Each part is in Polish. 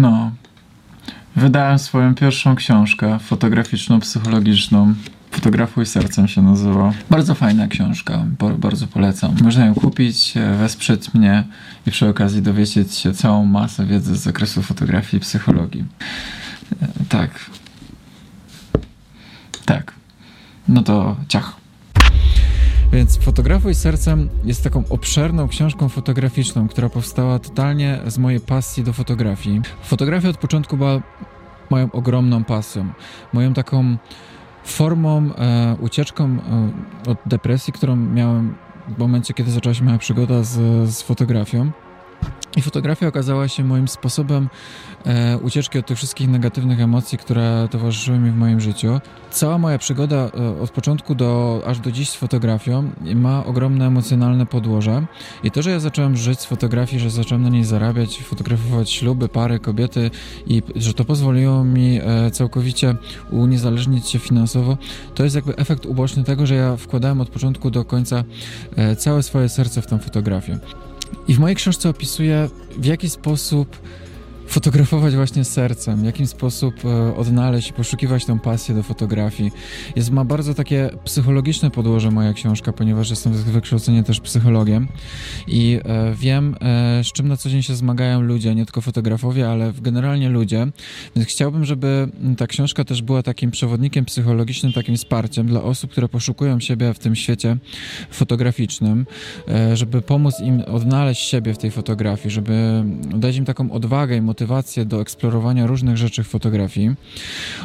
No. Wydałem swoją pierwszą książkę fotograficzną, psychologiczną. Fotografuj sercem się nazywa. Bardzo fajna książka, bardzo polecam. Można ją kupić, e, wesprzeć mnie i przy okazji dowiedzieć się całą masę wiedzy z zakresu fotografii i psychologii. E, tak. Tak. No to ciach. Więc Fotografuj sercem jest taką obszerną książką fotograficzną, która powstała totalnie z mojej pasji do fotografii. Fotografia od początku była moją ogromną pasją, moją taką formą, e, ucieczką e, od depresji, którą miałem w momencie, kiedy zaczęła się moja przygoda z, z fotografią. I fotografia okazała się moim sposobem e, ucieczki od tych wszystkich negatywnych emocji, które towarzyszyły mi w moim życiu. Cała moja przygoda e, od początku do aż do dziś z fotografią ma ogromne emocjonalne podłoże. I to, że ja zacząłem żyć z fotografii, że zacząłem na niej zarabiać, fotografować śluby, pary, kobiety i że to pozwoliło mi e, całkowicie uniezależnić się finansowo, to jest jakby efekt uboczny tego, że ja wkładałem od początku do końca e, całe swoje serce w tą fotografię. I w mojej książce opisuję, w jaki sposób fotografować właśnie sercem, w jaki sposób e, odnaleźć i poszukiwać tą pasję do fotografii. Jest, ma bardzo takie psychologiczne podłoże moja książka, ponieważ jestem z wykształcenia też psychologiem i e, wiem, e, z czym na co dzień się zmagają ludzie, nie tylko fotografowie, ale generalnie ludzie. Więc chciałbym, żeby ta książka też była takim przewodnikiem psychologicznym, takim wsparciem dla osób, które poszukują siebie w tym świecie fotograficznym, żeby pomóc im odnaleźć siebie w tej fotografii, żeby dać im taką odwagę i motywację motywację do eksplorowania różnych rzeczy w fotografii.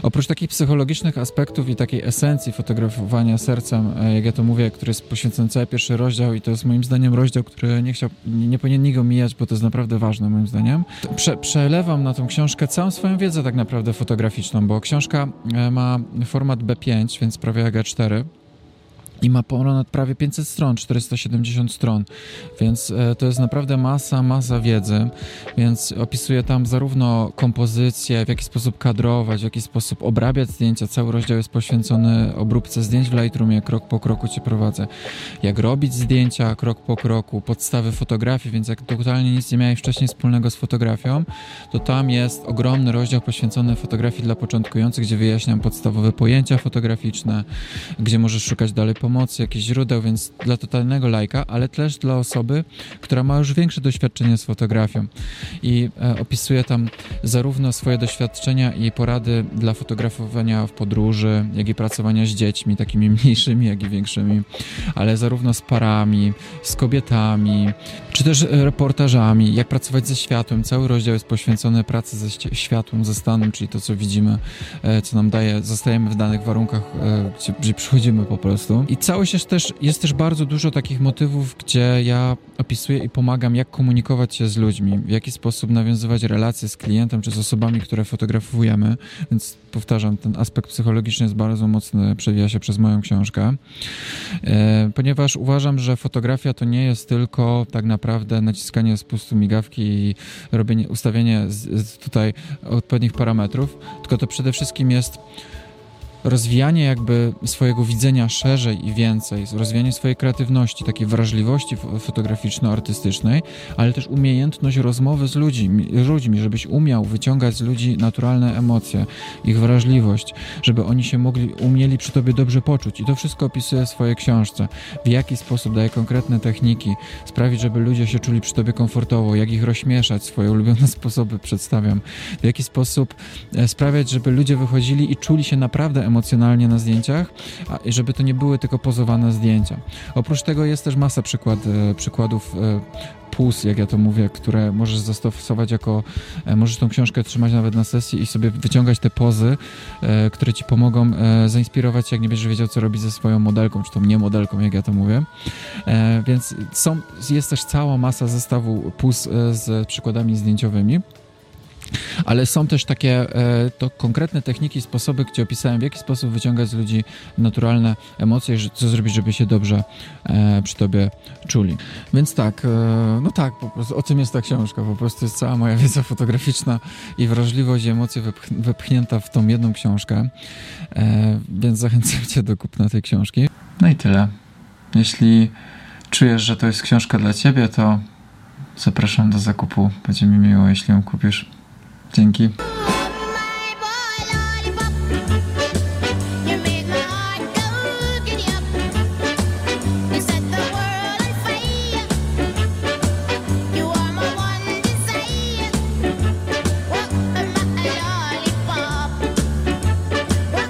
Oprócz takich psychologicznych aspektów i takiej esencji fotografowania sercem, e, jak ja to mówię, który jest poświęcony cały pierwszy rozdział i to jest moim zdaniem rozdział, który nie chciał, nie powinien niego mijać, bo to jest naprawdę ważne moim zdaniem. Prze przelewam na tą książkę całą swoją wiedzę tak naprawdę fotograficzną, bo książka e, ma format B5, więc prawie jak A4 i ma ponad prawie 500 stron, 470 stron, więc e, to jest naprawdę masa, masa wiedzy, więc opisuję tam zarówno kompozycję, w jaki sposób kadrować, w jaki sposób obrabiać zdjęcia, cały rozdział jest poświęcony obróbce zdjęć w Lightroomie, krok po kroku cię prowadzę, jak robić zdjęcia krok po kroku, podstawy fotografii, więc jak totalnie nic nie miałeś wcześniej wspólnego z fotografią, to tam jest ogromny rozdział poświęcony fotografii dla początkujących, gdzie wyjaśniam podstawowe pojęcia fotograficzne, gdzie możesz szukać dalej pomocy, jakichś źródeł, więc dla totalnego lajka, ale też dla osoby, która ma już większe doświadczenie z fotografią. I e, opisuje tam zarówno swoje doświadczenia i porady dla fotografowania w podróży, jak i pracowania z dziećmi, takimi mniejszymi, jak i większymi, ale zarówno z parami, z kobietami, czy też reportażami, jak pracować ze światłem. Cały rozdział jest poświęcony pracy ze światłem, ze stanem, czyli to, co widzimy, e, co nam daje, zostajemy w danych warunkach, e, gdzie, gdzie przychodzimy po prostu. I całość jest też, jest też bardzo dużo takich motywów, gdzie ja opisuję i pomagam, jak komunikować się z ludźmi, w jaki sposób nawiązywać relacje z klientem czy z osobami, które fotografujemy. Więc powtarzam, ten aspekt psychologiczny jest bardzo mocny, przewija się przez moją książkę, e, ponieważ uważam, że fotografia to nie jest tylko tak naprawdę naciskanie spustu migawki i robienie, ustawienie z, z tutaj odpowiednich parametrów, tylko to przede wszystkim jest rozwijanie jakby swojego widzenia szerzej i więcej, rozwijanie swojej kreatywności, takiej wrażliwości fotograficzno-artystycznej, ale też umiejętność rozmowy z ludźmi, ludźmi, żebyś umiał wyciągać z ludzi naturalne emocje, ich wrażliwość, żeby oni się mogli, umieli przy tobie dobrze poczuć. I to wszystko opisuję w swojej książce. W jaki sposób daję konkretne techniki, sprawić, żeby ludzie się czuli przy tobie komfortowo, jak ich rozśmieszać, swoje ulubione sposoby przedstawiam, w jaki sposób e, sprawiać, żeby ludzie wychodzili i czuli się naprawdę emocjonalnie emocjonalnie na zdjęciach, a żeby to nie były tylko pozowane zdjęcia. Oprócz tego jest też masa przykład, e, przykładów e, PUS, jak ja to mówię, które możesz zastosować jako, e, możesz tą książkę trzymać nawet na sesji i sobie wyciągać te pozy, które ci pomogą zainspirować, jak nie będziesz wiedział, co robić ze swoją modelką, czy tą nie modelką, jak ja to mówię. Więc są, jest też cała masa zestawu PUS z przykładami zdjęciowymi. Ale są też takie e, to konkretne techniki, sposoby, gdzie opisałem, w jaki sposób wyciągać z ludzi naturalne emocje, co zrobić, żeby się dobrze e, przy tobie czuli. Więc tak, e, no tak, po prostu o czym jest ta książka? Po prostu jest cała moja wiedza fotograficzna i wrażliwość i emocje wypch wypchnięta w tą jedną książkę. Więc zachęcam cię do kupna tej książki. No i tyle. Jeśli czujesz, że to jest książka dla ciebie, to zapraszam do zakupu. Będzie mi miło, jeśli ją kupisz. Dzięki.